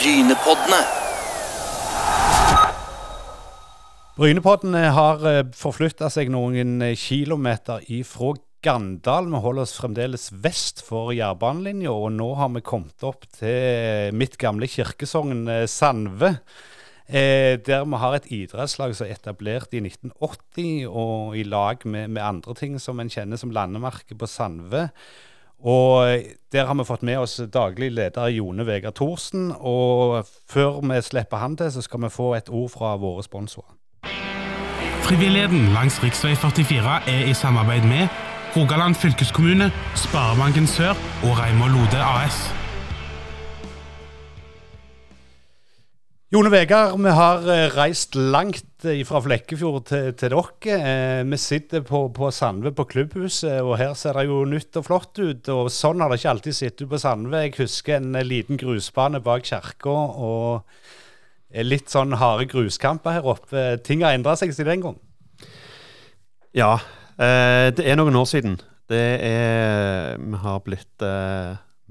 Brynepoddene. Brynepoddene har forflytta seg noen eh, kilometer ifra Gandal. Vi holder oss fremdeles vest for jernbanelinja, og nå har vi kommet opp til mitt gamle kirkesogn eh, Sandve. Eh, der vi har et idrettslag som er etablert i 1980, og i lag med, med andre ting som en kjenner som landemerke på Sandve. Og der har vi fått med oss daglig leder Jone Vegard Thorsen. Og før vi slipper han til, så skal vi få et ord fra våre sponsorer. Frivilligheten langs rv. 44 er i samarbeid med Rogaland fylkeskommune, Sparebanken Sør og Reimar Lode AS. Jone Vegard, vi har eh, reist langt eh, fra Flekkefjord til, til dere. Eh, vi sitter på, på Sandve på klubbhuset, og her ser det jo nytt og flott ut. og Sånn har det ikke alltid sett ut på Sandve. Jeg husker en liten grusbane bak kirka og litt sånn harde gruskamper her oppe. Ting har endra seg siden den gang? Ja, det er noen år siden. Det er Vi har blitt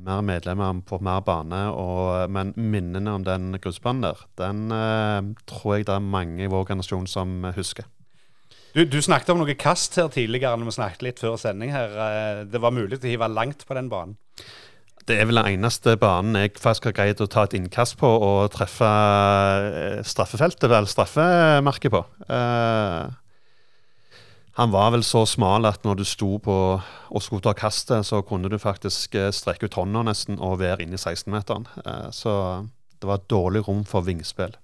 mer medlemmer på mer bane. Og, men minnene om den grusbanen der, den eh, tror jeg det er mange i vår generasjon som husker. Du, du, snakket om noe kast her tidligere når vi snakket litt før sending. her. Eh, det var mulig å hive langt på den banen? Det er vel den eneste banen jeg faktisk har greid å ta et innkast på og treffe eh, straffefeltet, eller straffemerket på. Uh, han var vel så smal at når du sto på og skulle ta kastet, så kunne du faktisk eh, strekke ut hånda nesten og være inne i 16-meteren. Eh, så det var et dårlig rom for vingspill.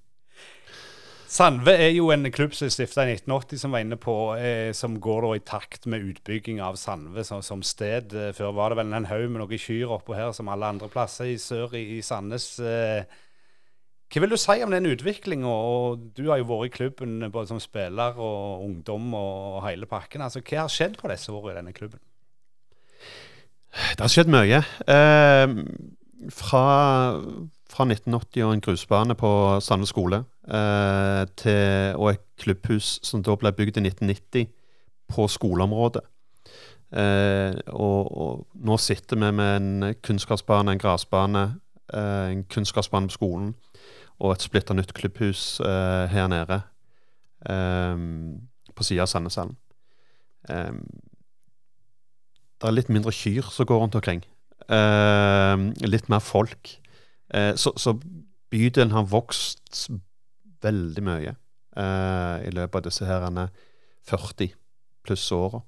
Sandve er jo en klubb som er stifta i 1980, som var inne på, eh, som går i takt med utbygging av Sandve som, som, sted. Før var det vel en haug med noen kyr oppå her, som alle andre plasser i sør i, i Sandnes. Eh, hva vil du si om den utviklinga? Du har jo vært i klubben både som spiller og ungdom og hele pakken. Altså, hva har skjedd på disse årene i denne klubben? Det har skjedd mye. Eh, fra, fra, 1980 og en grusbane på Sandnes skole eh, til, og et klubbhus som da ble bygd i 1990 på skoleområdet. Eh, og, og, nå sitter vi med en kunnskapsbane, en gressbane, eh, en kunnskapsbane på skolen og et splitter nytt klubbhus uh, her nede um, på sida av Sandneshallen. Um, det er litt mindre kyr som går rundt omkring. Uh, litt mer folk. Uh, så, så, bydelen har vokst veldig mye i løpet av disse her 40 pluss åra.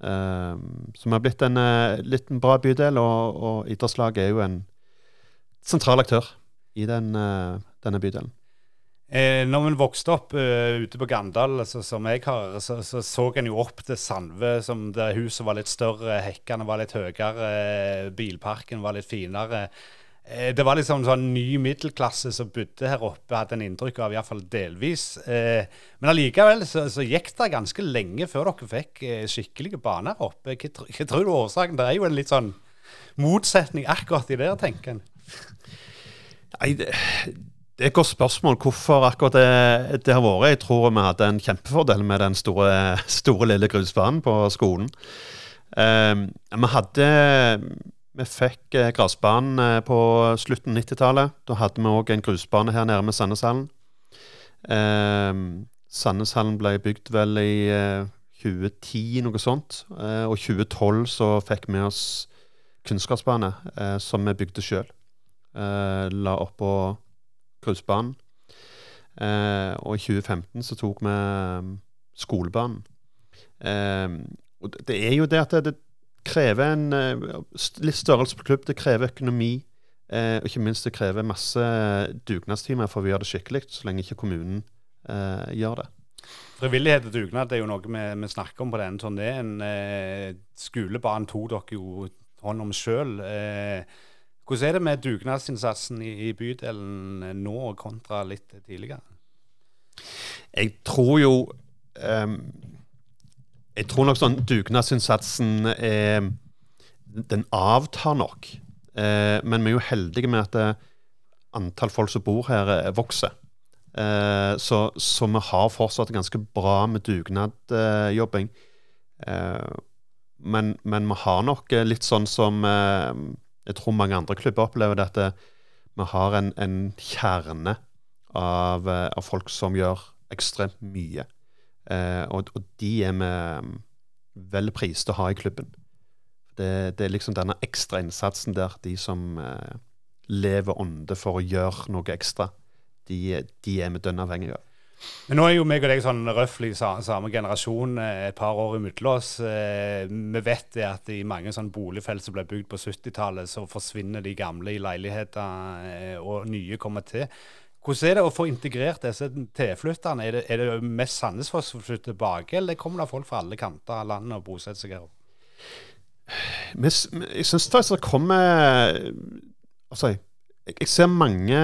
så vi har blitt en liten bra bydel, og, og idrettslaget er jo en sentral aktør i den, denne bydelen? Eh, når vi vokste opp uh, ute på Gandal, altså, som jeg har, så, så, så en jo opp til Sandve, som der huset var litt større, hekkene var litt høyere, bilparken var litt finere. Eh, det var liksom sånn ny middelklasse som bodde her oppe, hadde en inntrykk av, iallfall delvis. Eh, men allikevel så, så, gikk det ganske lenge før dere fikk eh, skikkelige baner her oppe. Hva, hva tror du årsaken? Det er jo en litt sånn motsetning akkurat i det, tenker en. Nei, det, det er et godt spørsmål hvorfor akkurat det, det, har vært. Jeg tror vi hadde en kjempefordel med den store, store lille grusbanen på skolen. Um, vi hadde Vi fikk eh, gressbanen eh, på slutten av 90-tallet. Da hadde vi òg en grusbane her nede med Sandneshallen. Um, Sandneshallen ble bygd vel i uh, 2010, noe sånt. Uh, og 2012 så fikk vi oss kunnskapsbane uh, som vi bygde sjøl. Uh, la oppå grusbanen. Eh, og i 2015 så tok vi um, skolebanen. Eh, og det er jo det at det, krever en litt størrelse på klubb. Det krever økonomi. og ikke minst det krever masse dugnadstimer for å gjøre det skikkelig, så lenge ikke kommunen gjør det. Frivillighet og dugnad det er jo noe vi, vi snakker om på denne turneen. Eh, skolebanen tok dere jo hånd om sjøl. Eh, hvordan er det med dugnadsinnsatsen i, i bydelen nå kontra litt tidligere? Jeg tror jo um, Jeg tror nok sånn dugnadsinnsatsen er Den avtar nok. Uh, men vi er jo heldige med at eh, antall folk som bor her, uh, vokser. Uh, så, så, vi har fortsatt ganske bra med dugnadjobbing. men, men vi har nok litt sånn som jeg tror mange andre klubber opplever det at vi har en, en kjerne av, eh, av, folk som gjør ekstremt mye. Eh, og, og, de er vi mm, vel priste å ha i klubben. Det, det, er liksom denne ekstra innsatsen der de som eh, lever ånde for å gjøre noe ekstra, de, de er vi dønn avhengige av. Men nå er jo meg og deg sånn røftlig samme generasjon, eh, et par år imellom oss. Eh, vi vet det at i mange sånne boligfelt som ble bygd på 70-tallet, så forsvinner de gamle i leiligheter, eh, og nye kommer til. Hvordan er det å få integrert disse tilflytterne? Er det, er det mest Sandnesfoss som flytter tilbake, eller kommer det folk fra alle kanter av landet og bosetter seg her? Jeg syns det kommer altså, jeg ser mange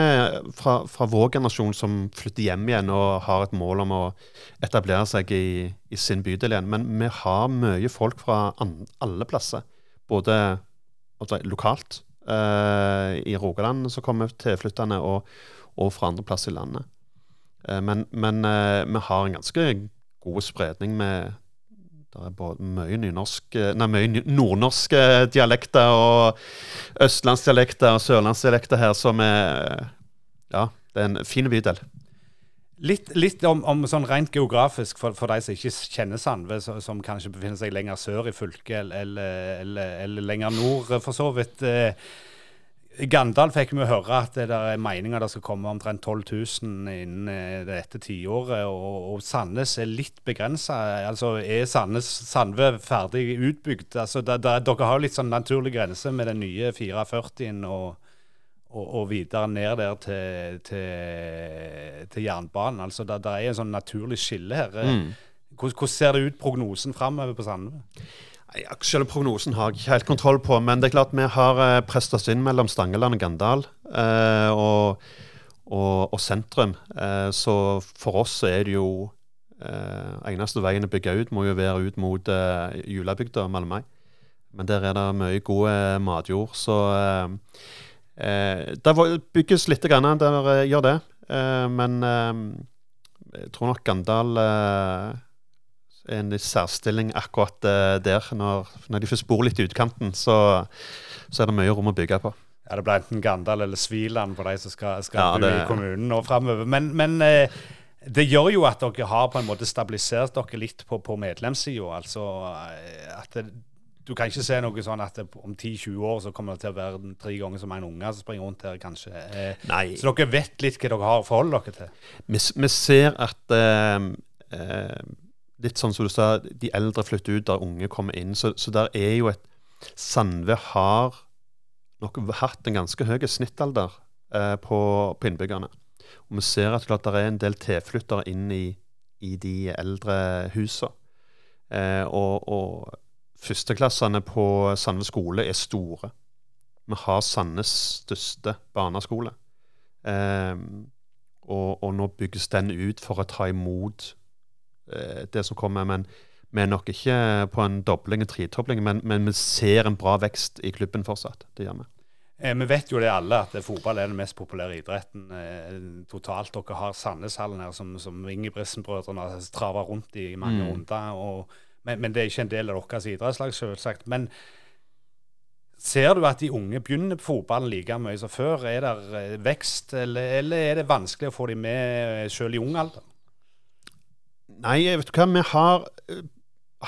fra, fra, vår generasjon som flytter hjem igjen og har et mål om å etablere seg i, i sin bydel igjen. Men vi har mye folk fra an, alle plasser. Både altså, lokalt eh, i Rogaland som kommer tilflyttende, og, og fra andre plasser i landet. Eh, men, men eh, vi har en ganske god spredning med det er både mye, eh, mye nordnorske dialekter og østlandsdialekter og sørlandsdialekter her som er Ja, det er en fin bydel. Litt, litt om, om, sånn rent geografisk, for, for, de som ikke kjenner Sandve, som kanskje befinner seg lenger sør i fylket eller, eller, eller, lenger nord, for så vidt. Eh, Gandal fikk vi høre at det er meninga det skal komme omtrent 12 000 innen eh, dette tiåret. Og, og Sandnes er litt begrensa. Altså, er Sandnes Sandve ferdig utbygd? Altså, der, der, dere har jo litt sånn naturlig grense med den nye 44-en og, og, og, videre ned der til, til, til jernbanen. Altså, det er en sånn naturlig skille her. Mm. Hvordan, hvordan ser det ut prognosen framover på Sandve? Selve prognosen har jeg ikke helt kontroll på, men det er klart vi har eh, presset oss inn mellom Stangeland og Gandal eh, og, og, og, sentrum. Eh, så for oss er det jo eh, Eneste veien å bygge ut må jo være ut mot eh, julebygda Malmøy. Men der er det mye god eh, matjord, så Det bygges litt, grann, der gjør det. men jeg tror nok Gandal en særstilling akkurat uh, der. Når, når, de først bor litt i utkanten, så, så, er det mye rom å bygge på. Ja, Det blir enten Gandal eller Sviland for de som skal, skal ja, bo i kommunen nå framover. Men, men uh, det gjør jo at dere har på en måte stabilisert dere litt på, på medlemssida. Altså eh, at det, du kan ikke se noe sånn at det, om 10-20 år så kommer det til å være tre ganger så mange unger som springer rundt her, kanskje. Eh, så dere vet litt hva dere har å forholde dere til? Vi, vi ser at eh, litt sånn som du sa, de eldre flytter ut der unge kommer inn. Så, så der er jo et Sandve har nok hatt en ganske høy snittalder eh, på, på, innbyggerne. Og vi ser at klart, det er en del tilflyttere inn i, i de eldre husene. Eh, og, og førsteklassene på Sandve skole er store. Vi har Sandnes største barneskole. Eh, og, og, nå bygges den ut for å ta imot det som kommer. Men vi er nok ikke på en dobling og tredobling, men, men, vi ser en bra vekst i klubben fortsatt. Det gjør vi. Eh, vi vet jo det alle, at fotball er den mest populære idretten eh, totalt. Dere har Sandneshallen her, som, som Ingebrigtsen-brødrene har trava rundt i mange mm. runder. Og, men, men, det er ikke en del av deres idrettslag, selvsagt. Men ser du at de unge begynner på fotballen like mye som før? Er det eh, vekst, eller, eller, er det vanskelig å få dem med selv i ung alder? Nei, vet du hva. Vi har, eh,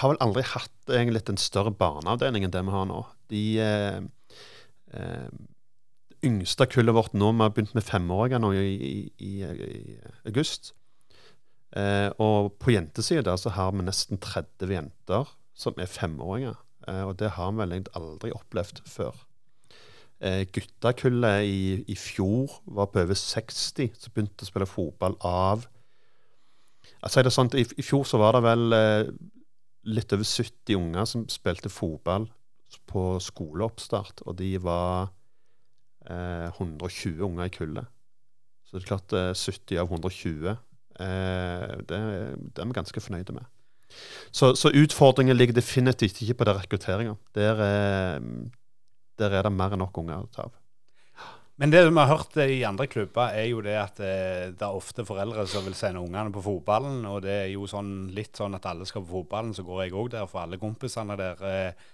har vel aldri hatt egentlig en større barneavdeling enn det vi har nå. De eh, eh, yngste kullet vårt nå, vi har begynt med femåringer nå i, i, i, i august. Eh, og på jentesida så har vi nesten 30 jenter som er femåringer. Eh, og det har vi vel aldri opplevd før. Eh, Guttakullet i, i, fjor var på over 60 som begynte å spille fotball av Altså, det sånn, i, I fjor så var det vel eh, litt over 70 unger som spilte fotball på skoleoppstart, og de var eh, 120 unger i kullet. Så det er klart eh, 70 av 120 eh, det, det, er vi ganske fornøyde med. Så, så, utfordringen ligger definitivt ikke på den rekrutteringa. Der, der, er det mer enn nok unger å ta av. Men det vi har hørt i andre klubber, er jo det at eh, det er ofte foreldre som vil sende ungene på fotballen. Og det er jo sånn, litt sånn at alle skal på fotballen, så går jeg òg der for alle kompisene der. Eh,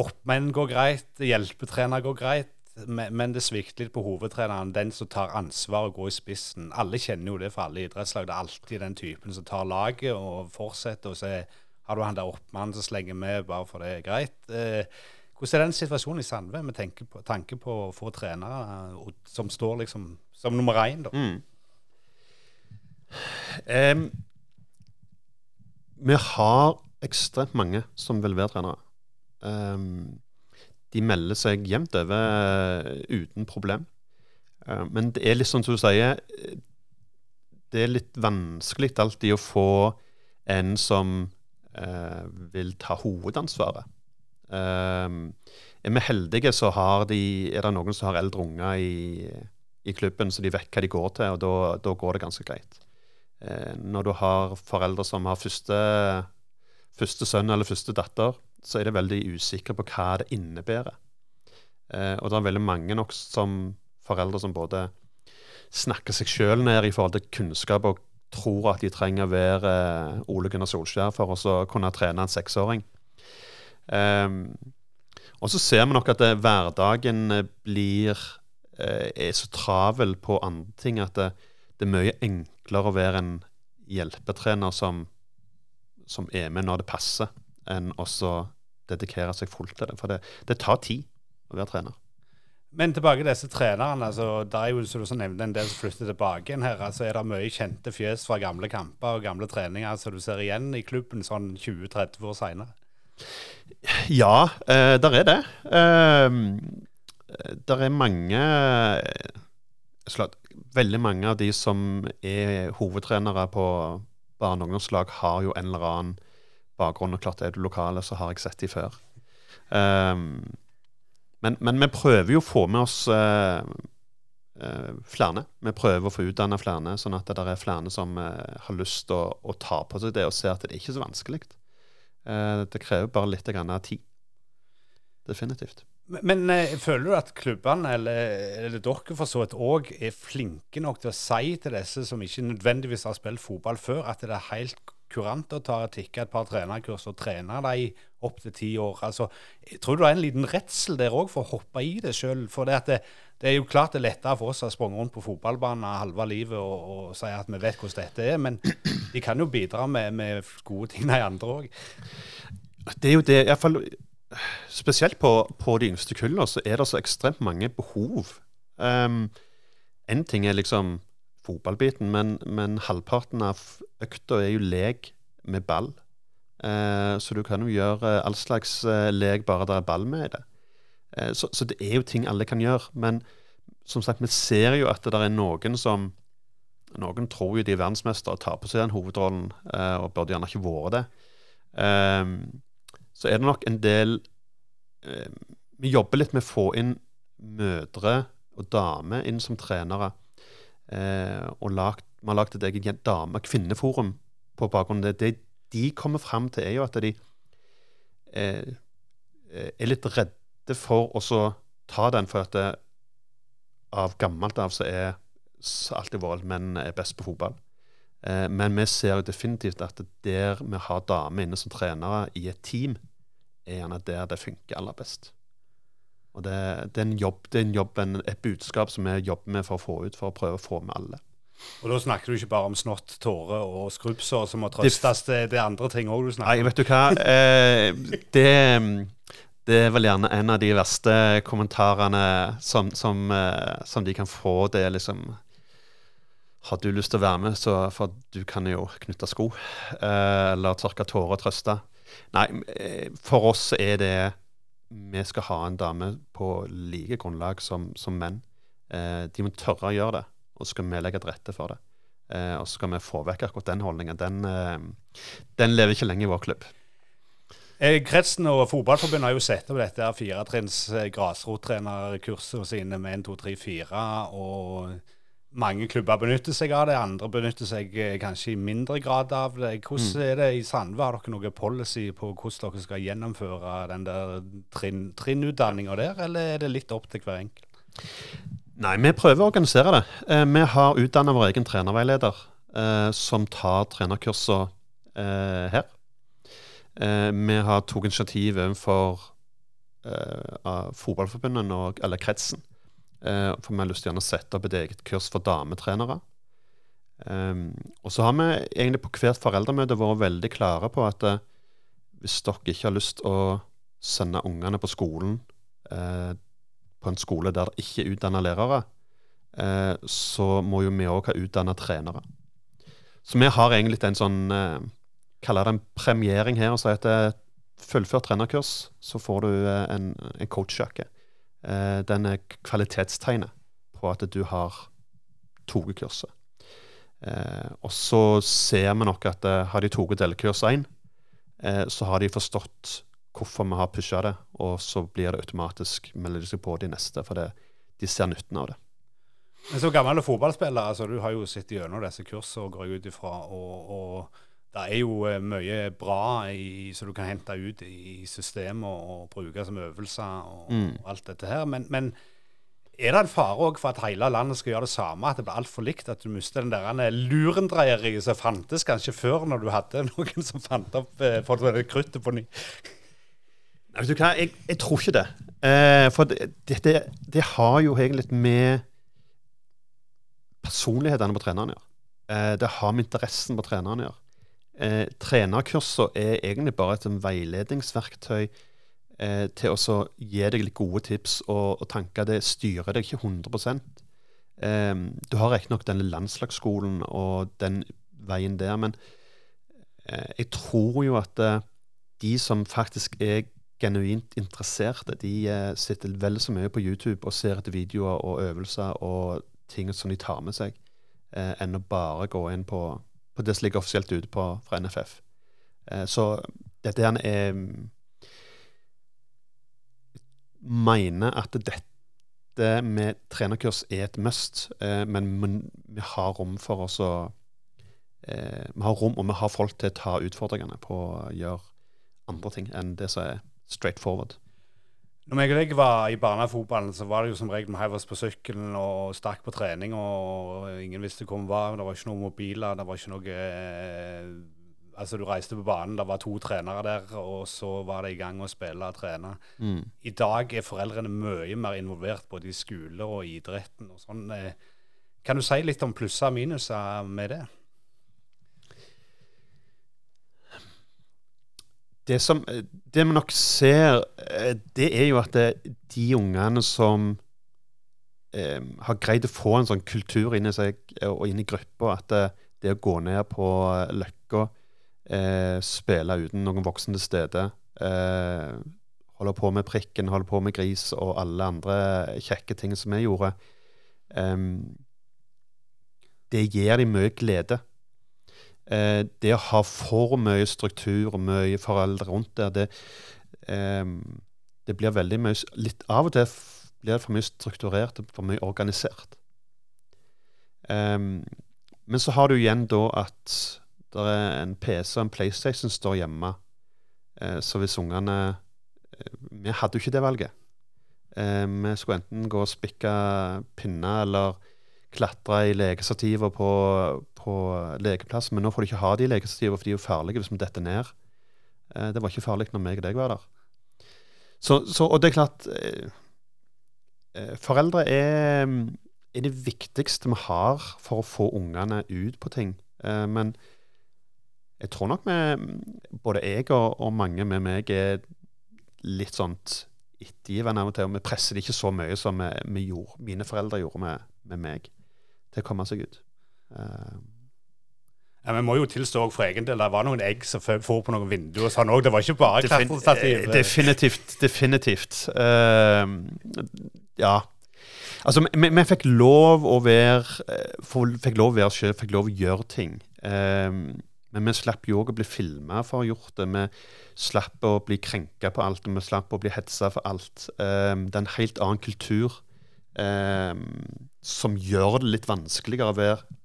oppmenn går greit, hjelpetrener går greit. men, det svikter litt på hovedtreneren, den som tar ansvar og går i spissen. Alle kjenner jo det for alle idrettslag. Det er alltid den typen som tar laget og fortsetter. Og så har du han der oppmannen som slenger med bare for det er greit. Eh, hvordan er den situasjonen i Sandve med tanke på, tanke på å få trenere som står liksom som nummer én? da? Mm. Um, vi har ekstremt mange som vil være trenere. Um, de melder seg jevnt over uh, uten problem. Uh, men det er litt sånn som du sier Det er litt vanskelig alltid å få en som uh, vil ta hovedansvaret. Um, er vi heldige, så de, er det noen som har eldre unger i, i, klubben, så de vet hva de går til, og da går det ganske greit. Uh, når du har foreldre som har første, første sønn eller første datter, så er de veldig usikre på hva det innebærer. Uh, og det er veldig mange nok som foreldre som både snakker seg sjøl ned i forhold til kunnskap og tror at de trenger å være Ole Gunnar Solskjær for å kunne trene en seksåring. Um, og så ser vi nok at det, eh, hverdagen eh, blir eh, er så travel på andre ting at det, det, er mye enklere å være en hjelpetrener som, som er med når det passer, enn å dedikere seg fullt til det. For det, det tar tid å være trener. Men tilbake til disse trenerne. altså Det er jo som du nevnte, en del som flytter tilbake igjen her. altså Er det mye kjente fjes fra gamle kamper og gamle treninger som du ser igjen i klubben sånn 20-30 år seinere? Ja, eh, der er det. Eh, der er mange slett, Veldig mange av de som er hovedtrenere på barne- og ungdomslag, har jo en eller annen bakgrunn. Og klart er du lokale, så har jeg sett de før. Eh, men, men, vi prøver jo å få med oss eh, eh, flere. Vi prøver å få utdanna flere, sånn at det er flere som eh, har lyst til å, å, ta på seg det og se at det er ikke så vanskelig. Eh, det krever bare litt av tid. Definitivt. Men, men eh, føler du at klubbene, eller, eller dere for så vidt òg, er flinke nok til å si til disse som ikke nødvendigvis har spilt fotball før, at det er helt kurant å ta tikke et par trenerkurs og trene dem opptil ti år? Altså, tror du det er en liten redsel der òg for å hoppe i det sjøl? For det, det, det, er jo klart det er lettere for oss å sprunget rundt på fotballbanen halve livet og, og si at vi vet hvordan dette er, men de kan jo bidra med, med gode ting, de andre òg. Det er jo det, iallfall spesielt på, på de yngste kullene, så er det så ekstremt mange behov. Um, en ting er liksom fotballbiten, men, men, halvparten av økta er jo lek med ball. Uh, så du kan jo gjøre all slags uh, lek bare det er ball med i det. Uh, så, så, det er jo ting alle kan gjøre. Men som sagt, vi ser jo at det er noen som noen tror jo de er verdensmestere og tar på seg den hovedrollen, eh, og burde gjerne ikke vært det. Um, så er det nok en del um, Vi jobber litt med å få inn mødre og damer inn som trenere. Uh, og lagt, vi har lagd et eget dame-kvinneforum på bakgrunn av det. Det de kommer fram til, er jo at de er litt redde for å ta den, for at det, av gammelt av så er alltid vært at menn er best på fotball. Eh, men vi ser jo definitivt at der vi har damer inne som trenere i et team, er gjerne der det funker aller best. Og det, det er en jobb, det er en jobb en, et budskap som vi jobber med for å få ut, for å prøve å få med alle. Og da snakker du ikke bare om snott, tårer og skrubbsår som må trøstes, det, det, er andre ting òg du snakker om? Nei, vet du hva. Eh, det, det, er vel gjerne en av de verste kommentarene som, som, eh, som de kan få. Det er liksom har du lyst til å være med, så for du kan jo knytte sko eh, eller tørke tårer og trøste. Nei, eh, for oss er det Vi skal ha en dame på like grunnlag som, som menn. De må tørre å gjøre det, og så skal vi legge til rette for det. Og så skal vi få vekk akkurat den holdningen. Den, den lever ikke lenge i vår klubb. Eh, kretsen og Fotballforbundet har jo sett opp dette firetrinns grasrottrenerkursene sine med 1, 2, 3, 4. og mange klubber benytter seg av det, andre benytter seg eh, kanskje i mindre grad av det. Hvordan mm. er det i Sandve? Har dere noe policy på hvordan dere skal gjennomføre den der trinn, trinnutdanninga der, eller er det litt opp til hver enkelt? Nei, vi prøver å organisere det. Eh, vi har utdanna vår egen trenerveileder eh, som tar trenerkursene her. Vi har tatt initiativ overfor eh, fotballforbundet, og, eller kretsen. Eh, for vi har lyst til å sette opp et eget kurs for dametrenere. Um, og så har vi egentlig på hvert foreldremøte vært veldig klare på at uh, hvis dere ikke har lyst å sende ungene på skolen uh, på en skole der det ikke er utdanna lærere, uh, så må jo vi òg ha utdanna trenere. Så vi har egentlig en sånn Kaller det en premiering her og sier at fullført trenerkurs, så får du en, en coachjakke. den er kvalitetstegnet på at du har tatt kurset. Eh, og så ser vi nok at eh, har de tatt delkurs 1, eh, så har de forstått hvorfor vi har pusha det, og så blir det automatisk melder de seg på de neste, for det, de ser nytten av det. Men som gammel fotballspiller, altså du har jo sett gjennom disse kursene, går jeg ut ifra. Og, og, det er jo eh, mye bra i, som du kan hente ut i systemet og, og bruke som øvelser og, mm. og alt dette her. Men, men er det en fare òg for at hele landet skal gjøre det samme, at det blir altfor likt? At du mister den der lurendreieriet som fantes kanskje før, når du hadde noen som fant opp eh, kruttet på ny? Vet du hva, jeg, jeg tror ikke det. Eh, for det, det, det, har jo egentlig litt med personlighetene på treneren å gjøre. Eh, det har med interessen på treneren å gjøre. Eh, trenerkurser er egentlig bare et veiledningsverktøy eh, til å gi deg litt gode tips og, og, tanker. Det styrer deg ikke 100 eh, Du har riktignok denne landslagsskolen og den veien der, men eh, jeg tror jo at eh, de som faktisk er genuint interesserte, de eh, sitter vel så mye på YouTube og ser etter videoer og øvelser og ting som de tar med seg, eh, enn å bare gå inn på, på det som ligger offisielt ute på, fra NFF. så dette er mener at dette med trenerkurs er et must, eh, men vi har rom for oss å eh, Vi har rom, og vi har folk til å ta utfordringene på å gjøre andre ting enn det som er straight forward. Når jeg og deg var i barnefotballen, så var det jo som regel vi heiv oss på sykkelen og stakk på trening, og ingen visste hvor vi var. Det var ikke noen mobiler, det var ikke noe eh, Altså, du reiste på banen, det var to trenere der, og så var det i gang å spille og trene. Mm. I dag er foreldrene mye mer involvert både i skole og idretten og sånn. Eh, kan du si litt om plusser og minuser med det? Det, som, det vi nok ser, eh, det er jo at det, de ungene som eh, har greid å få en sånn kultur inni seg og inn i gruppa, at det, det å gå ned på Løkka eh, spille uten noen voksne til stede. Eh, holde på med prikken, holde på med gris og alle andre kjekke ting som vi gjorde. Eh, det gir dem mye glede. Eh, det å ha for mye struktur og mye foreldre rundt der, det, eh, det blir veldig mye litt Av og til blir det for mye strukturert og for mye organisert. Um, men så har du igjen da at det er en PC og en PlayStation står hjemme. Eh, så hvis ungene eh, Vi hadde jo ikke det valget. Eh, vi skulle enten gå og spikke pinner eller klatre i legestativer på, på lekeplass. Men nå får du ikke ha de legestativene, for de er jo farlige hvis vi detter ned. Eh, det var ikke farlig når meg og deg var der. Så, så, og det er klart eh, eh, Foreldre er, er, det viktigste vi har for å få ungene ut på ting. men jeg tror nok vi, både jeg og, og, mange med meg, er litt sånn ettergivende av og til. Og vi presser det ikke så mye som vi, vi gjorde, mine foreldre gjorde med, med, meg, til å komme seg ut. Uh, ja, Vi må jo tilstå for egen del, det var noen egg som for på noen vinduer og sånn òg. Det var ikke bare klatrestativ. Eh, definitivt. Definitivt. Uh, ja. Altså, vi, vi, fikk lov å være eh, Fikk lov å være sjøl, fikk lov å gjøre ting. Uh, men vi slapp jo òg å bli filma for å ha gjort det. Vi slapp å bli krenka på alt, og vi slapp å bli hetsa for alt. Um, det er en helt annen kultur um, som gjør det litt vanskeligere være,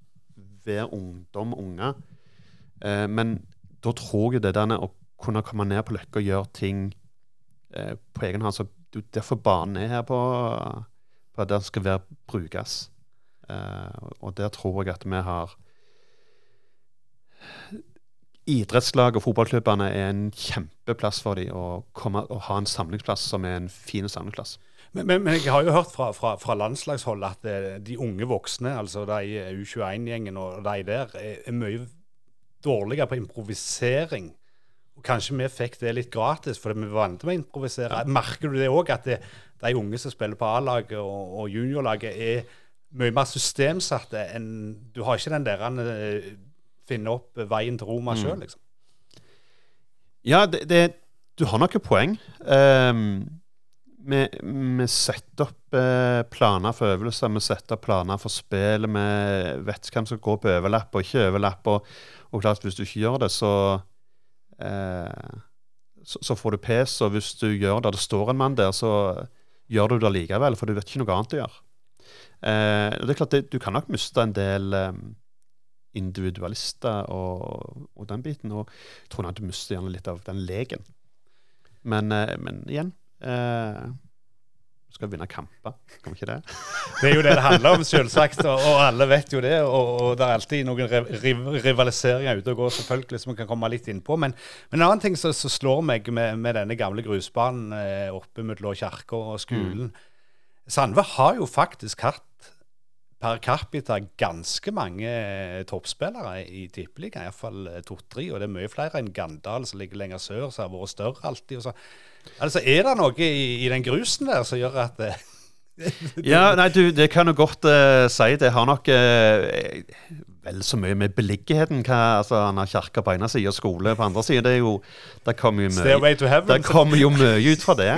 være ungdom, unge. Eh, men da tror jeg det der å kunne komme ned på Løkka og gjøre ting eh, på egen hånd så Derfor banen er her på, på at den skal være brukes. Uh, og der tror jeg at vi har idrettslag og fotballklubbene er en kjempeplass for dem å komme ha en samlingsplass som er en fin samlingsplass. Men, men, men, jeg har jo hørt fra, fra, fra landslagshold at eh, de unge voksne, altså de U21-gjengen og de der, er, er, mye dårligere på improvisering. Og Kanskje vi fikk det litt gratis, for vi er vant til å improvisere. Ja. Merker du det òg, at det, de unge som spiller på A-laget og, og juniorlaget, er mye mer systemsatte enn Du har ikke den der å finne opp veien til Roma mm. sjøl, liksom. Ja, det, det, du har noen poeng. Um, vi, setter opp eh, planer for øvelser, vi setter opp planer for spill. Vi vet hvem som går på overlapp og ikke overlapp. Og, og klart, hvis du ikke gjør det, så, eh, så, så får du pes. Og hvis du gjør det, det står en mann der, så gjør du det likevel, for du vet ikke noe annet å gjøre. og det er klart, det, Du kan nok miste en del um, individualister og, og, den biten. Og jeg tror nok du mister gjerne litt av den leken. Men, uh, men igjen uh, skal vinne kamper, kan vi ikke det? Det er jo det det handler om, selvsagt, og, og alle vet jo det. Og, og det er alltid noen riv rivaliseringer ute og går, selvfølgelig, som vi kan komme litt inn på. Men, men en annen ting som slår meg med, med, denne gamle grusbanen eh, oppe mellom kirka og skolen mm. Sandve har jo faktisk hatt per capita ganske mange eh, toppspillere i tippeligaen. Iallfall eh, to-tre. Og det er mye flere enn Gandal, som ligger lenger sør, som har vært større alltid. og Så. Altså, Er det noe i, i, den grusen der som gjør at det Ja, nei, du, det kan du godt uh, si. Det har nok uh, vel så mye med beliggenheten hva, altså, Han har kirke på ene sida og skole på andre sida. Det, det kommer jo mye, det kommer jo mye ut fra det.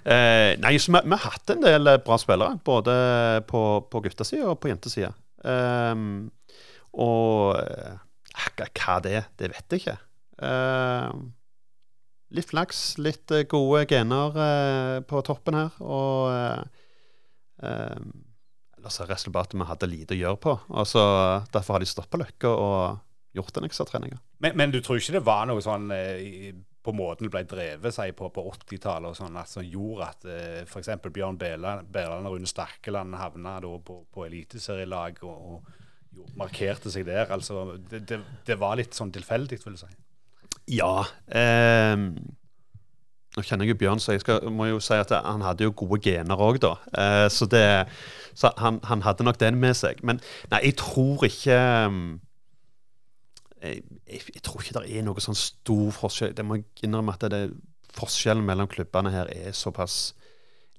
Uh, nei, så vi, vi, har hatt en del bra spillere, både på, på guttesida og på jentesida. Um, og akkurat hva det er, det vet jeg ikke. Eh, litt flaks, litt eh, gode gener eh, på toppen her. Og ellers er resultatet vi hadde lite å gjøre på. Altså, derfor har de stoppa Løkka og gjort en ekstratrening. Men, men du tror ikke det var noe sånn på måten det ble drevet seg på på 80-tallet, sånn, som gjorde at eh, f.eks. Bjørn Bæland og Rune Stakkeland havna på, på eliteserielag og, og markerte seg der. Altså, det, det, det, var litt sånn tilfeldig, vil jeg si. Ja. Eh, nå kjenner jeg jo Bjørn, så jeg skal, må jo si at han hadde jo gode gener òg, da. Eh, så, det, så han, han, hadde nok den med seg. Men nei, jeg tror ikke um, jeg, jeg, tror ikke det er noe sånn stor forskjell. Det må jeg innrømme at det, forskjellen mellom klubbene her er såpass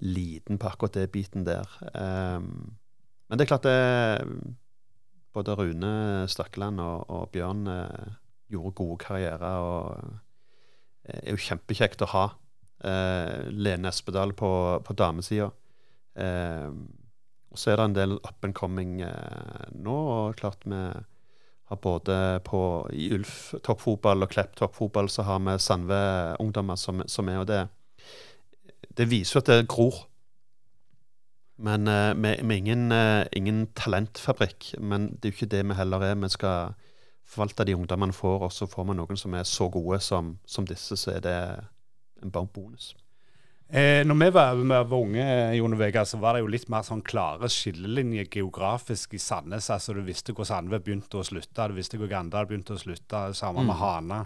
liten på akkurat det biten der. Um, men det er klart det Både Rune Stakkeland og, og Bjørn uh, gjorde gode karrierer og uh, er jo kjempekjekt å ha. Eh, Lene Espedal på, på damesida. Eh, og så er det en del up and coming nå, og klart med har både på, I Ulf toppfotball og Klepp toppfotball så har vi Sandve-ungdommer som, som, er. og det, det viser jo at det gror. Men med, med ingen, uh, ingen, talentfabrikk. Men det er jo ikke det vi heller er. Vi skal forvalte de ungdommene får, og så får man noen som er så gode som, som disse, så er det en bonus. Eh, når vi var, vi var unge, Jon Vega, så var det jo litt mer sånn klare skillelinjer geografisk i Sandnes. altså Du visste hvor Sandve begynte å slutte, du visste hvor Gandal begynte å slutte. Sammen med mm. Hana.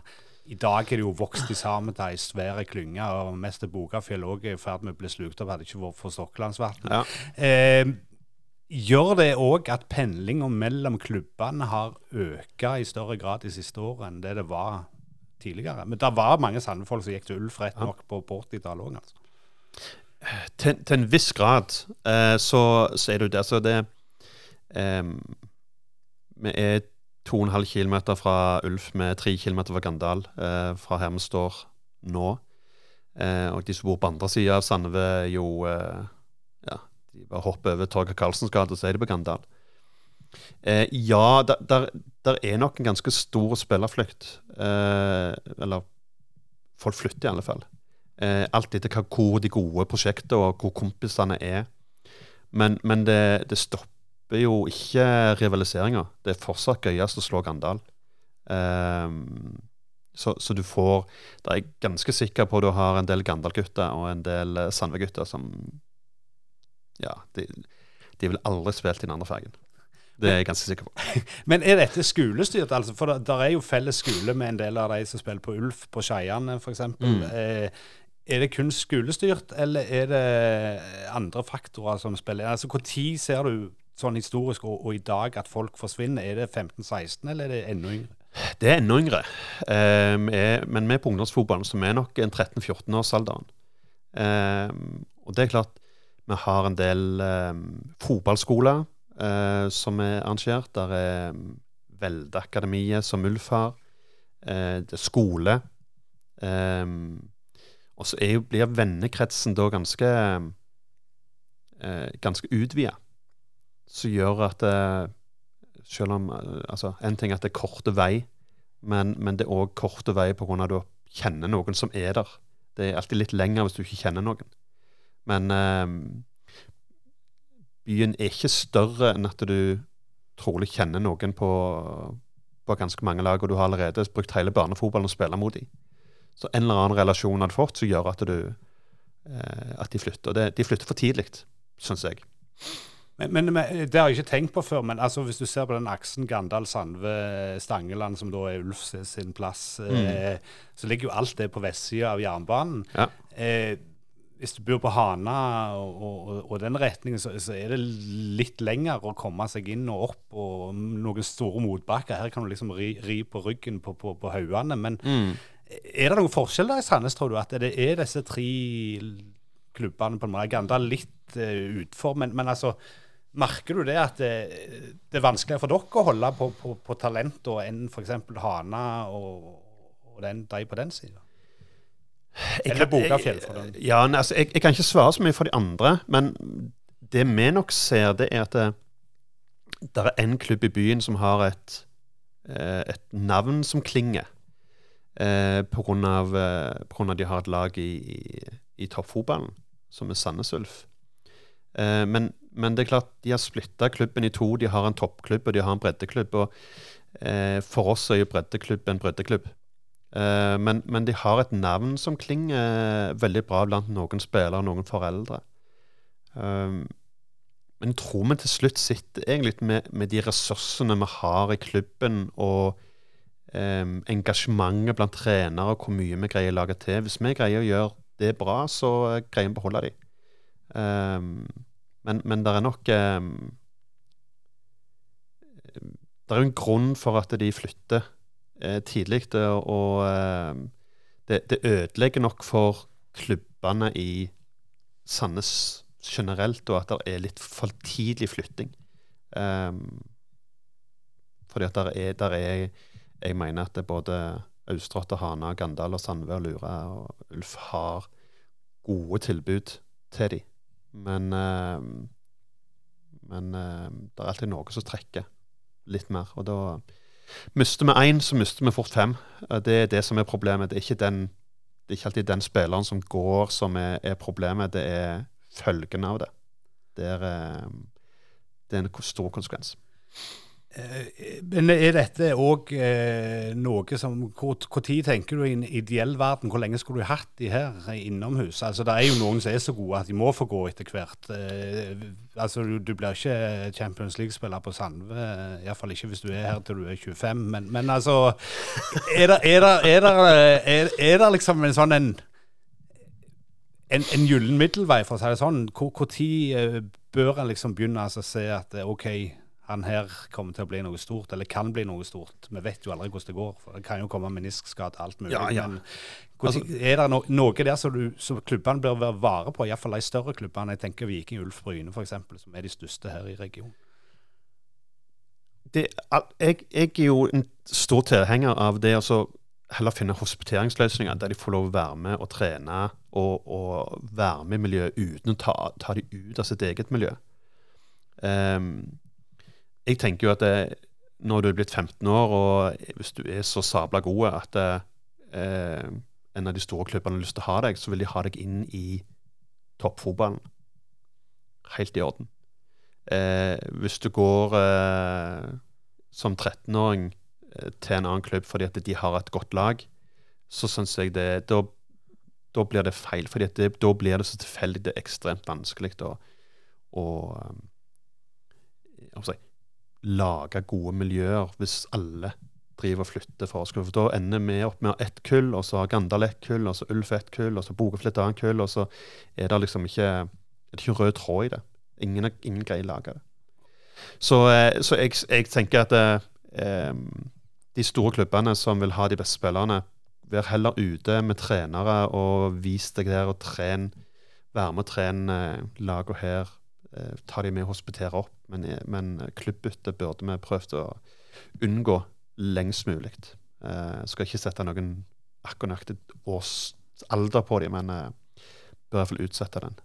I dag er det jo vokst i sammen til ei svær klynge, og mest er Bogafjell òg i ferd med å bli slukt opp. Hadde ikke vært for Stokkelandsvatn. Ja. Eh, gjør det òg at pendlinga mellom klubbene har økt i større grad de siste årene enn det det var tidligere? Men det var mange Sandve-folk som gikk til Ulf rett nok på 80-tallet òg, altså. Til, til, en viss grad eh, så, så, er det jo det. Så det eh, Vi er 2,5 km fra Ulf, med 3 km fra Gandal, eh, fra her vi står nå. Eh, og de som bor på andre sida av Sandve, jo eh, de bare hopper over Torgeir Karlsens gate, så er de på Gandal. Eh, ja, der, der, der, er nok en ganske stor spillerflukt. eller folk flytter i alle fall. Eh, alt etter hvor de gode prosjektene og hvor kompisene er. Men, men det, det, stopper jo ikke rivaliseringa. Det er fortsatt gøyest å slå Gandal. Eh, så, så, du får Da er jeg ganske sikker på at du har en del Gandal-gutter og en del eh, Sandve-gutter som Ja, de, de vil aldri spilt i den andre fargen. Det er jeg ganske sikker på. Men er dette skolestyrt? Altså, for det der er jo felles skole med en del av de som spiller på Ulf på Skeiane f.eks. Mm. Eh, er det kun skolestyrt, eller er det andre faktorer som spiller Altså, Når ser du sånn historisk og, og, i dag at folk forsvinner? Er det 15-16, eller er det enda yngre? Det er enda yngre. Um, er, men vi på ungdomsfotballen, som er nok en 13-14-årsalderen. Um, og det er klart, vi har en del eh, fotballskoler eh, som er arrangert. Der er um, Veldeakademiet, som Ulf har. Eh, det er skole. Um, og så blir vennekretsen da ganske uh, ganske utvida. Som gjør at selv om altså, En ting er at det er korte vei, men, men det er òg korte vei pga. at du kjenner noen som er der. Det er alltid litt lenger hvis du ikke kjenner noen. Men byen er ikke større enn at du trolig kjenner noen på, på ganske mange lag, og du har allerede brukt hele barnefotballen å spille mot dem. Så en eller annen relasjon hadde fått som gjør at, du, eh, at de flytter. Og det, de flytter for tidlig, syns jeg. Men, men, men, Det har jeg ikke tenkt på før, men altså, hvis du ser på den aksen Gandal-Sandve-Stangeland, som da er Ulf sin plass, mm. eh, så ligger jo alt det på vestsida av jernbanen. Ja. Eh, hvis du bor på Hana og, og, og den retningen, så, så, er det litt lenger å komme seg inn og opp. Og noen store motbakker. Her kan du liksom ri, ri på ryggen på, på, på haugene. Men mm. er det noen forskjell der i Sandnes, tror du? At det er disse tre klubbene på en måte? Ganda litt uh, utfor, men, men, altså Merker du det at det, det, er vanskeligere for dere å holde på, på, på talent enn f.eks. Hana og, og den, de på den sida? Eller boka Fjellfrøen. Ja, altså, jeg, jeg, kan ikke svare så mye for de andre, men det vi nok ser, det er at det, det er en klubb i byen som har et, eh, et navn som klinger. Eh, av, eh, av de har et lag i, i, i toppfotballen, som er Sandnes Ulf. Eh, men, men, det er klart, de har splitta klubben i to. De har en toppklubb og de har en breddeklubb. og eh, For oss er jo breddeklubb en breddeklubb. Uh, men, men, de har et navn som klinger uh, veldig bra blant noen spillere og noen foreldre. Um, men jeg tror vi til slutt sitter egentlig med, med de ressursene vi har i klubben, og um, engasjementet blant trenere og hvor mye vi greier å lage til. Hvis vi greier å gjøre det bra, så greier vi å beholde dem. Um, men, men det er nok um, Det er en grunn for at de flytter eh, tidlig. Og eh, det, det, ødelegger nok for klubbene i Sandnes generelt, og at det er litt for tidlig flytting. Um, fordi at der er, der er Jeg mener at det både Austrått Hana, Gandal og Sandve og Lura og Ulf har gode tilbud til dem. Men, um, men um, det er alltid noe som trekker litt mer. Og da Mister vi én, så mister vi fort fem. Det er det som er problemet. Det er ikke, den, det er ikke alltid den spilleren som går, som er, er problemet. Det er følgene av det. Det er, eh, det er en stor konsekvens. Eh, men er dette òg eh, noe som hvor tid tenker du i en ideell verden, hvor lenge skulle du hatt de her innomhus? Altså Det er jo noen som er så gode at de må få gå etter hvert. Eh, altså Du, du blir ikke Champions League-spiller på Sandve, iallfall ikke hvis du er her til du er 25. Men, men altså Er det, liksom en sånn en en, en gyllen middelvei, for å si det sånn. Når tid bør en liksom begynne å se at OK han her kommer til å bli noe stort, eller kan bli noe stort. Vi vet jo aldri hvordan det går. for Det kan jo komme meniskskade, alt mulig. Ja, ja. Men altså, er det no noe der som, du, som klubbene bør være vare på, iallfall de større klubbene? Jeg tenker Viking, Ulf, Bryne f.eks., som er de største her i regionen. Det, jeg, jeg, er jo en stor tilhenger av det å heller finne hospiteringsløsninger der de får lov å være med og trene og, og være med i miljøet uten å ta, ta de ut av sitt eget miljø. Um, jeg tenker jo at det, når du er blitt 15 år, og hvis du er så sabla god at eh, en av de store klubbene har lyst til å ha deg, så vil de ha deg inn i toppfotballen. Helt i orden. Eh, hvis du går eh, som 13-åring eh, til en annen klubb fordi at de har et godt lag, så syns jeg det da, da, blir det feil. fordi da blir det så tilfeldig. Det er ekstremt vanskelig å, å, å si, lage gode miljøer hvis alle driver og flytter for oss. For da ender vi opp med ett kull, og så har Gandal ett kull, og så Ulf ett kull, og så Bogøy et annet kull, og så er det liksom ikke, er det ikke rød tråd i det. Ingen, ingen greier å lage det. Så, eh, så jeg, jeg, tenker at eh, de store klubbene som vil ha de beste spillerne, vær heller ute med trenere og vis deg der og tren. Være med og trene eh, lagene her. Eh, ta de med og hospitere opp. Men, eh, men klubbbytte burde vi prøvd å unngå lengst mulig. Jeg skal ikke sette noen akkurat årsalder på dem, men bør i hvert fall utsette den.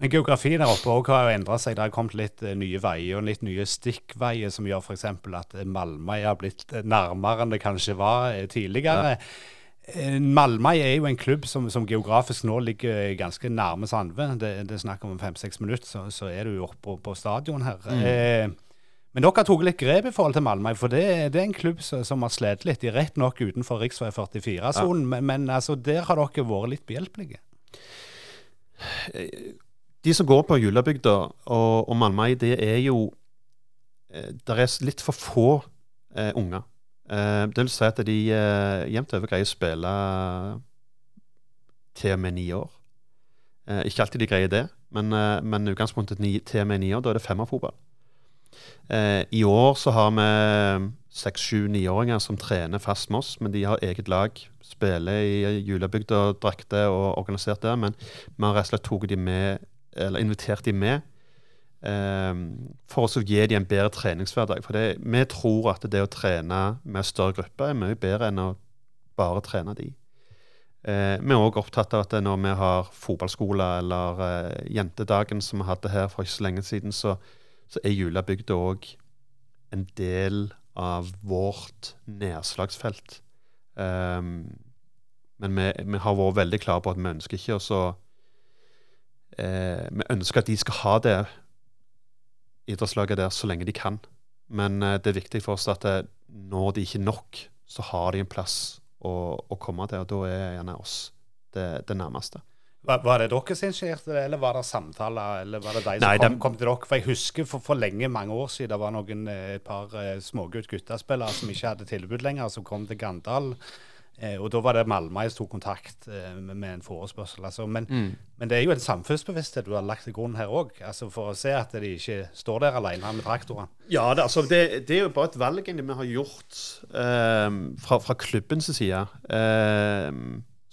Men geografien der oppe har jo endra seg. Det har kommet litt nye veier og litt nye stikkveier som gjør f.eks. at Malmøy har blitt nærmere enn det kanskje var tidligere. Ja. Eh, Malmøy er jo en klubb som, som, geografisk nå ligger ganske nærme Sandve. Det, det er snakk om fem-seks minutter, så, så, er du jo oppe på, på stadion her. Mm. Eh, men dere har tatt litt grep i forhold til Malmøy, for det, det er en klubb som, som har slitt litt. De rett nok utenfor rv. 44-sonen, ja. men, men altså, der har dere vært litt behjelpelige. De som går på Julabygda og, og Malmøy, det er jo eh, Det er litt for få eh, unger. Uh, det vil si at de uh, jevnt over greier å spille til og med ni år. Uh, ikke alltid de greier det, men, men utgangspunktet til og med ni år, da er det femmerfotball. Uh, I år så har vi seks, sju, niåringer som trener fast med oss, men de har eget lag. Spiller i julebygda-drakter og organisert der, men vi har rett og slett tatt de med, eller invitert de med Ehm, for å gi dem en bedre treningshverdag. For det, vi tror at det å trene med større grupper er mye bedre enn å bare trene de. Eh, vi er òg opptatt av at når vi har fotballskole eller eh, jentedagen som vi hadde her for ikke så lenge siden, så, så er julebygda òg en del av vårt nedslagsfelt. Um, men vi, vi, har vært veldig klare på at vi ønsker ikke å eh, Vi ønsker at de skal ha det idrettslaget der så lenge de kan. Men uh, det er viktig for oss at eh, når de ikke nok, så har de en plass å, å komme til. Og da er gjerne oss det, det nærmeste. Var, var, det dere som initierte det, eller var det samtaler? Eller var det de som Nei, kom, kom, til dere? For jeg husker for, for, lenge, mange år siden, det var noen, eh, et par smågutt guttespillere som ikke hadde tilbud lenger, som kom til Gandal. Eh, og da var det Malmøy som tok kontakt eh, med, med, en forespørsel. Altså. Men, mm. men, det er jo en samfunnsbevissthet du har lagt til grunn her òg, altså for å se at de ikke står der alene med traktoren. Ja, det, altså, det, det, er jo bare et valg vi har gjort eh, fra, fra, klubbens side. Eh,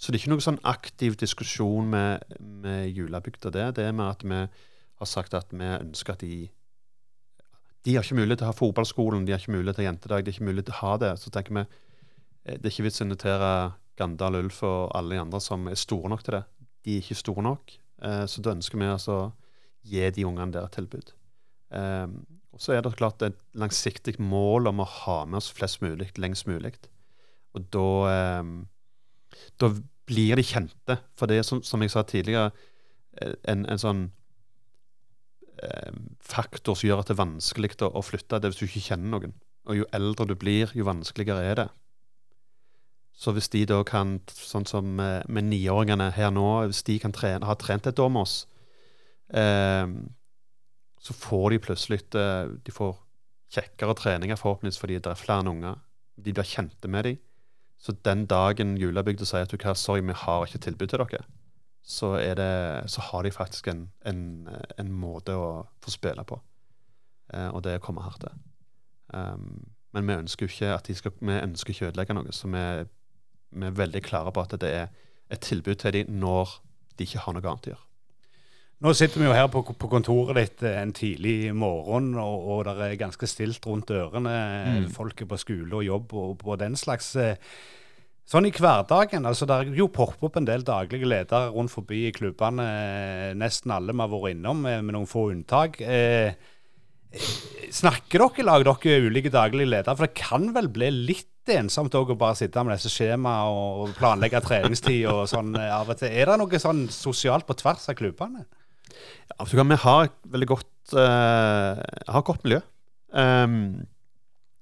så det er ikke noen sånn aktiv diskusjon med, med Julabygda. Det, det er med at vi har sagt at vi ønsker at de De har ikke mulighet til å ha fotballskolen, de har ikke mulighet til jentedag, de har ikke mulighet til å ha det. Så tenker vi det er ikke vits å invitere Gandal, Ulf og alle de andre som er store nok til det. De er ikke store nok. Eh, så da ønsker vi altså å gi de ungene der et tilbud. Eh, og så er det klart et langsiktig mål om å ha med oss flest mulig lengst mulig. Og da, da blir de kjente. For det er som, som jeg sa tidligere, en, en sånn faktor som gjør at det er vanskelig å flytte, det er hvis du ikke kjenner noen. Og jo eldre du blir, jo vanskeligere er det. Så hvis de da kan, sånn som med, med niåringene her nå, hvis de kan trene, ha trent et år med oss, eh, så får de plutselig eh, De får kjekkere treninger, forhåpentligvis fordi det er flere unger. De blir kjente med dem. Så den dagen julebygda sier at du hva, sorry, vi har ikke tilbud til dere, så, det, så har de faktisk en, en, en, måte å få spille på. Eh, og det kommer hardt til. Um, men vi ønsker jo ikke at de skal, vi ønsker ikke ødelegge noe. Så vi vi er veldig klare på at det er et tilbud til dem når de ikke har noe annet å gjøre. Nå sitter vi jo her på, på kontoret ditt eh, en tidlig morgen, og, og det er ganske stilt rundt ørene. Mm. Folk er på skole og jobb og, og den slags. Eh, sånn i hverdagen, altså Det er jo poppet opp en del daglige ledere rundt forbi i klubbene. Eh, nesten alle vi har vært innom, med noen få unntak. Eh, snakker dere i lag, dere ulike daglige ledere? For det kan vel bli litt ensomt å bare sitte med disse skjemaene og planlegge treningstid og sånn eh, av og til. Er det noe sånn sosialt på tvers av klubbene? Ja, vi har et veldig godt, uh, har godt miljø. Um,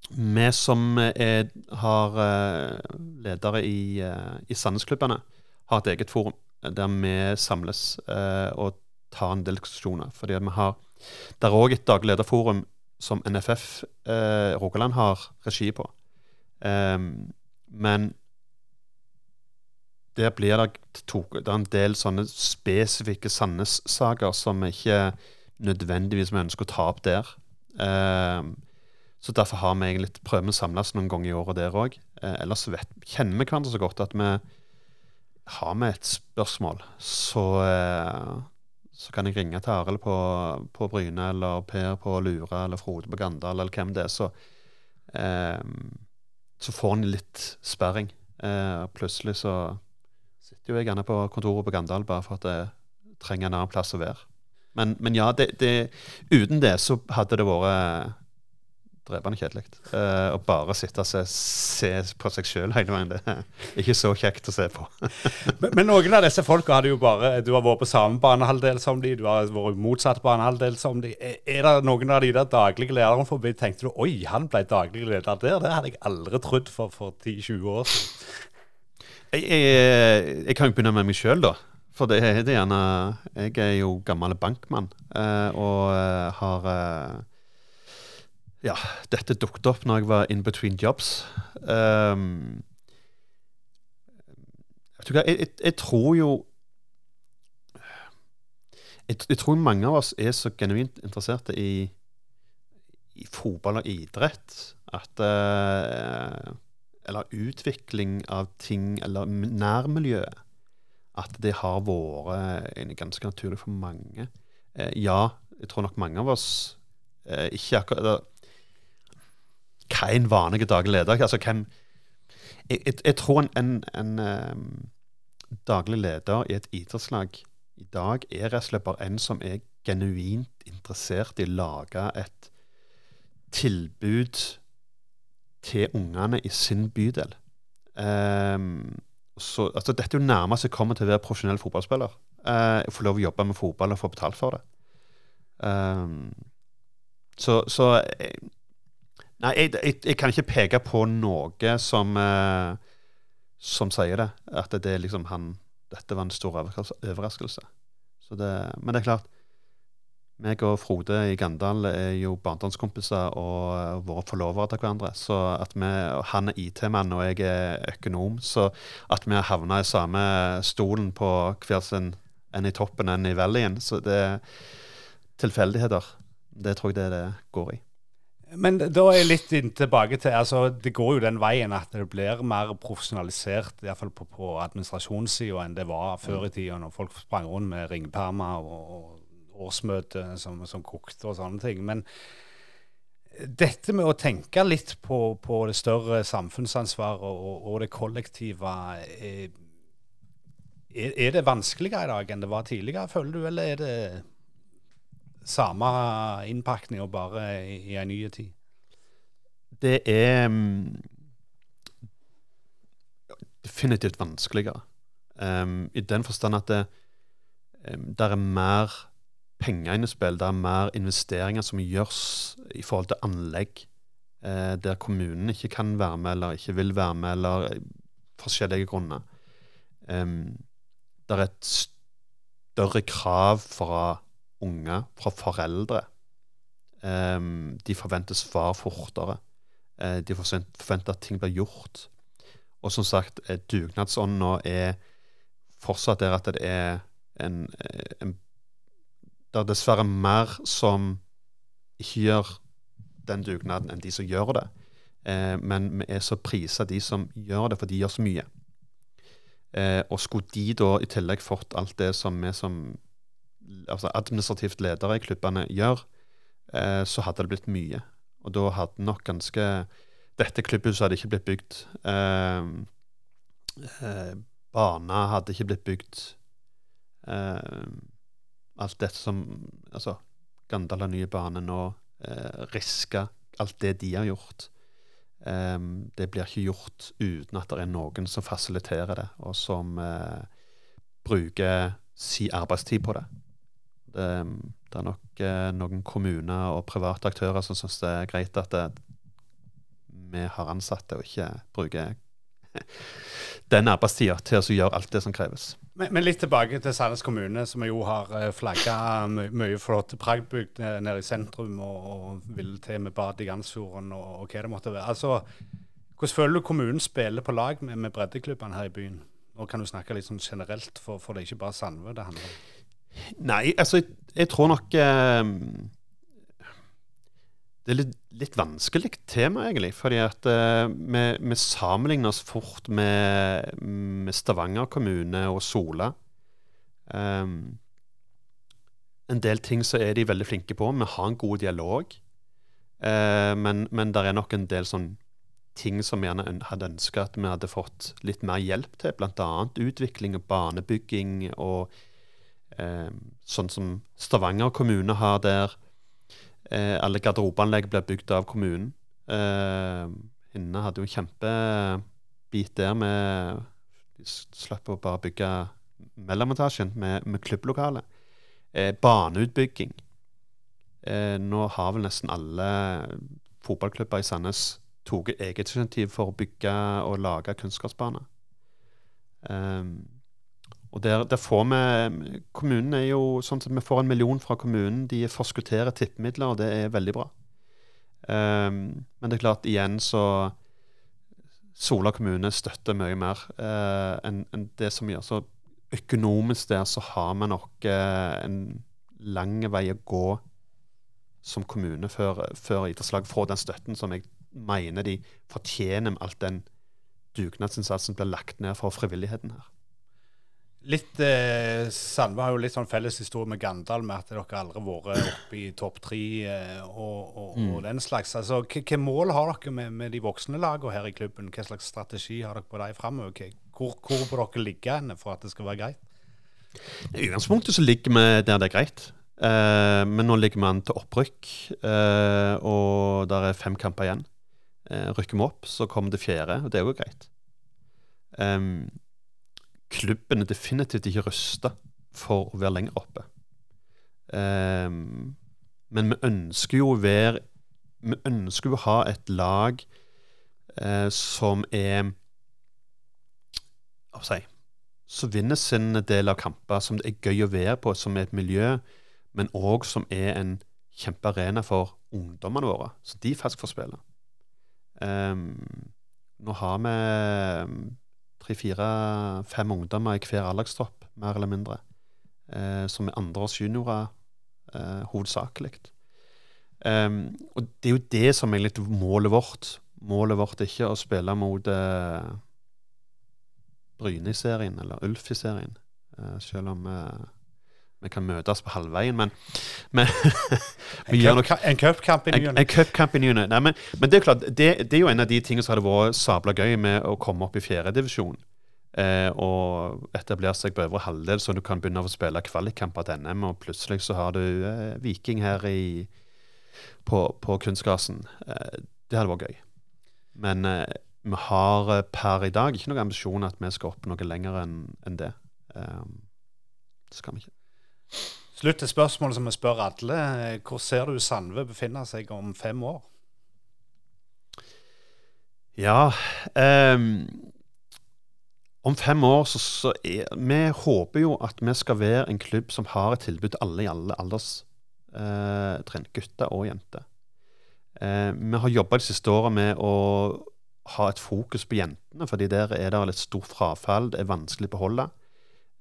vi som er, har uh, ledere i, uh, i Sandnesklubbene, har et eget forum der vi samles og tar en del diskusjoner. Fordi vi har, Det er òg et daglig lederforum som NFF Rogaland har regi på. Um, men der blir det, det er en del sånne spesifikke Sandnes-saker som vi ikke nødvendigvis vi ønsker å ta opp der. Um, så derfor har vi egentlig prøvd å samles noen ganger i året der òg. Uh, ellers vet, kjenner vi hverandre så godt at vi har vi et spørsmål, så, uh, så kan jeg ringe til Arild på, på, Bryne, eller Per på Lura, eller Frode på Gandal, eller hvem det er. Så, um, så får han litt sperring. Eh, plutselig så sitter jo jeg gjerne på kontoret på Gandal bare for at jeg trenger en annen plass å være. Men, men ja, det, det, uten det så hadde det vært drepende kjedelig. Uh, å bare sitte og se, se på seg sjøl hele veien, det er ikke så kjekt å se på. men, men, noen av disse folka hadde jo bare Du har vært på samme banehalvdel som de, du har vært motsatt banehalvdel som de. Er, er det noen av de der daglige lederne forbi tenkte du oi, han ble daglig leder der? Det hadde jeg aldri trodd for, for 10-20 år siden. Jeg, jeg, jeg, kan jo begynne med meg sjøl, da. For det, det er gjerne Jeg er jo gammel bankmann uh, og uh, har Ja, dette dukket opp når jeg var in between jobs. Um, jeg, jeg, tror jo jeg, tror mange av oss er så genuint interesserte i, i fotball og idrett at uh, Eller utvikling av ting, eller nærmiljøet at det har vært ganske naturlig for mange. Uh, ja, jeg tror nok mange av oss uh, ikke akkurat Hva en vanlig daglig leder? Altså, hvem jeg, jeg, jeg, tror en, en, en um, daglig leder i et idrettslag i dag er rett og slett bare en som er genuint interessert i å lage et tilbud til ungene i sin bydel. Um, så, altså, Dette er jo nærmest jeg kommer til å være profesjonell fotballspiller. Uh, får lov å jobbe med fotball og få betalt for det. Um, så, så jeg, Nei, jeg, jeg, jeg, kan ikke peke på noe som, uh, som sier det. At det er liksom han Dette var en stor overraskelse. Det, men det er klart meg og Frode i Gandal er jo barndomskompiser og våre forlovere til hverandre. Så at vi, Han er IT-mann og jeg er økonom. Så at vi har havna i samme stolen på hver sin En i toppen, en i valleyen. Så det er tilfeldigheter. Det tror jeg det, det går i. Men da er jeg litt tilbake til altså Det går jo den veien at det blir mer profesjonalisert, iallfall på, på administrasjonssida, enn det var før i tida, når folk sprang rundt med ringpermer og, og årsmøte som, som kokte og sånne ting. Men dette med å tenke litt på, på det større samfunnsansvaret og, og, det kollektive er, er, det vanskeligere i dag enn det var tidligere, føler du, eller er det samme innpakninga, bare i, i en ny tid? Det er um, definitivt vanskeligere. Um, I den forstand at det, um, er mer penger inne i spill. Det er mer investeringer som gjøres i forhold til anlegg, uh, der kommunen ikke kan være med, eller ikke vil være med, eller eh, forskjellige grunner. Um, det er et større krav fra unge, fra foreldre. Um, de forventer svar fortere. Uh, de forventer at ting blir gjort. Og som sagt, dugnadsånden er fortsatt der at det er en, en det er dessverre mer som ikke gjør den dugnaden, enn de som gjør det. Eh, men vi er så prisa de som gjør det, for de gjør så mye. Eh, og skulle de da i tillegg fått alt det som vi som altså administrativt ledere i klubbene gjør, eh, så hadde det blitt mye. Og da hadde nok ganske Dette klubbhuset hadde ikke blitt bygd. Eh, eh, bana hadde ikke blitt bygd. Eh, alt dette som Altså, Gandal har nye bane nå. Eh, Riska. Alt det de har gjort. Eh, det blir ikke gjort uten at det er noen som fasiliterer det, og som bruker si arbeidstid på det. Det, det er nok eh, noen kommuner og private aktører som syns det er greit at det, vi har ansatte og ikke bruker den arbeidstida til å gjøre alt det som kreves. Men, men, litt tilbake til Sandnes kommune, som jo har eh, flagga my mye flott praktbygd nede i sentrum, og, og vil til med bad i Gansfjorden og, og, hva det måtte være. Altså, Hvordan føler du kommunen spiller på lag med, med breddeklubbene her i byen? Og kan du snakke litt sånn generelt, for, for det er ikke bare Sandve det handler om. Nei, altså, jeg, jeg tror nok eh, det er litt, litt vanskelig tema, egentlig. fordi at eh, vi, vi, sammenligner oss fort med, med Stavanger kommune og Sola. Um, en del ting så er de veldig flinke på. Vi har en god dialog. Uh, men, men det er nok en del sånn ting som vi gjerne hadde ønska at vi hadde fått litt mer hjelp til. Bl.a. utvikling og banebygging og uh, sånn som Stavanger kommune har der Eh, alle garderobeanlegg blir bygd av kommunen. Eh, Hinne hadde jo en kjempebit der med De slapp å bare bygge mellometasjen med, med klubblokale. Eh, baneutbygging. Eh, nå har vel nesten alle fotballklubber i Sandnes tatt eget initiativ for å bygge og lage kunstgressbane. Um, og der, der, får vi Kommunen er jo sånn at vi får en million fra kommunen. De forskutterer tippemidler, og det er veldig bra. Um, men det er klart, igjen så Sola kommune støtter mye mer uh, enn en det som gjør. Så økonomisk der så har vi nok uh, en lang vei å gå som kommune før, før idrettslag får den støtten som jeg mener de fortjener med alt den dugnadsinnsatsen blir lagt ned for frivilligheten her. Litt eh, Sandve har jo litt sånn felles historie med Gandal, med at dere aldri har vært oppe i topp tre eh, og, og, mm. og, den slags. Altså, Hvilke mål har dere med, med de voksne lagene her i klubben? Hva slags strategi har dere på dem framover? Hvor, hvor bør dere ligge for at det skal være greit? I utgangspunktet så ligger vi der det er greit. Eh, men nå ligger vi an til opprykk, eh, og der er fem kamper igjen. Eh, rykker vi opp, så kommer det fjerde, og det er jo greit. Um, klubben er definitivt ikke rusta for å være lenger oppe. Um, men vi ønsker jo å være Vi ønsker jo å ha et lag uh, som er Hva skal jeg si Som vinner sin del av kamper, som det er gøy å være på, som er et miljø, men òg som er en kjempearena for ungdommene våre, så de faktisk får spille. Um, nå har vi tre-fire-fem ungdommer i hver alderstropp, mer eller mindre, eh, som er andreårs juniorer eh, hovedsakelig. Um, og det er jo det som er litt målet vårt. Målet vårt er ikke å spille mot eh, Bryne i serien, eller Ulf i serien, eh, selv om eh, vi kan møtes på halvveien, men, men En cupkamp i ny En, en cupkamp i ny men, men, det er klart, det, det, er jo en av de tingene som hadde vært sabla gøy med å komme opp i fjerdedivisjon. Eh, og etablere seg på øvre halvdel, så du kan begynne å spille kvalikkamper til NM, og plutselig så har du eh, Viking her i, på, på kunstgrasen. Eh, det hadde vært gøy. Men eh, vi har eh, per i dag ikke noen ambisjon at vi skal opp noe lenger enn en det. Eh, det skal vi ikke. Slutt til spørsmålet som vi spør alle. Hvor ser du Sandve befinne seg om fem år? Ja um, Om fem år så, så er, Vi håper jo at vi skal være en klubb som har et tilbud til alle i alle alderstrinn. Uh, gutter og jenter. Uh, vi har jobba de siste åra med å ha et fokus på jentene, fordi der er det litt stort frafall. Det er vanskelig å beholde.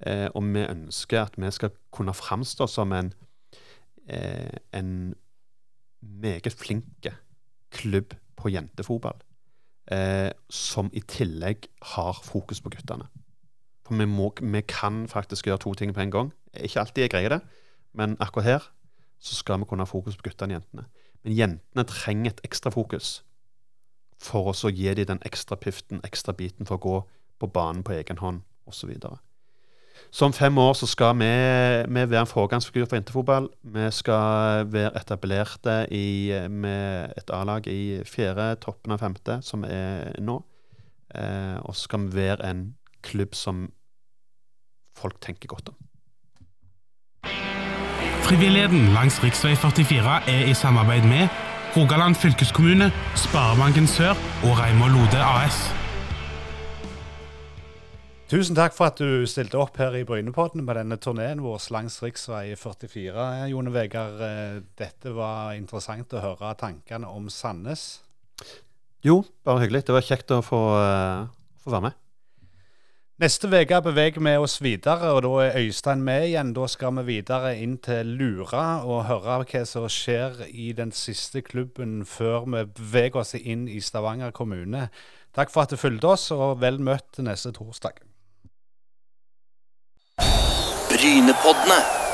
Eh, og vi ønsker at vi skal kunne framstå som en, eh, en meget flink klubb på jentefotball. Eh, som i tillegg har fokus på guttene. For vi, må, vi, kan faktisk gjøre to ting på en gang. Ikke alltid jeg greier det, men akkurat her så skal vi kunne ha fokus på guttene og jentene. Men jentene trenger et ekstra fokus for å gi dem den ekstra piften, ekstra biten for å gå på banen på egen hånd osv. Så om fem år så skal vi, vi være en foregangsfigur for interfotball. Vi skal være etablerte i, med et A-lag i fjerde, toppen av femte, som er nå. Eh, og så skal vi være en klubb som folk tenker godt om. Frivilligheten langs rv. 44 er i samarbeid med Rogaland fylkeskommune, Sparebanken Sør og Reimar Lode AS. Tusen takk for at du stilte opp her i Brynepodden med denne turneen vår langs rv. 44. Jone Vegard, eh, dette var interessant å høre tankene om Sandnes. Jo, bare hyggelig. Det var kjekt å få, uh, få være med. Neste uke beveger vi oss videre, og da er Øystein med igjen. Da skal vi videre inn til Lura og høre hva som skjer i den siste klubben før vi beveger oss inn i Stavanger kommune. Takk for at du fulgte oss, og vel møtt neste torsdag. Brynepoddene.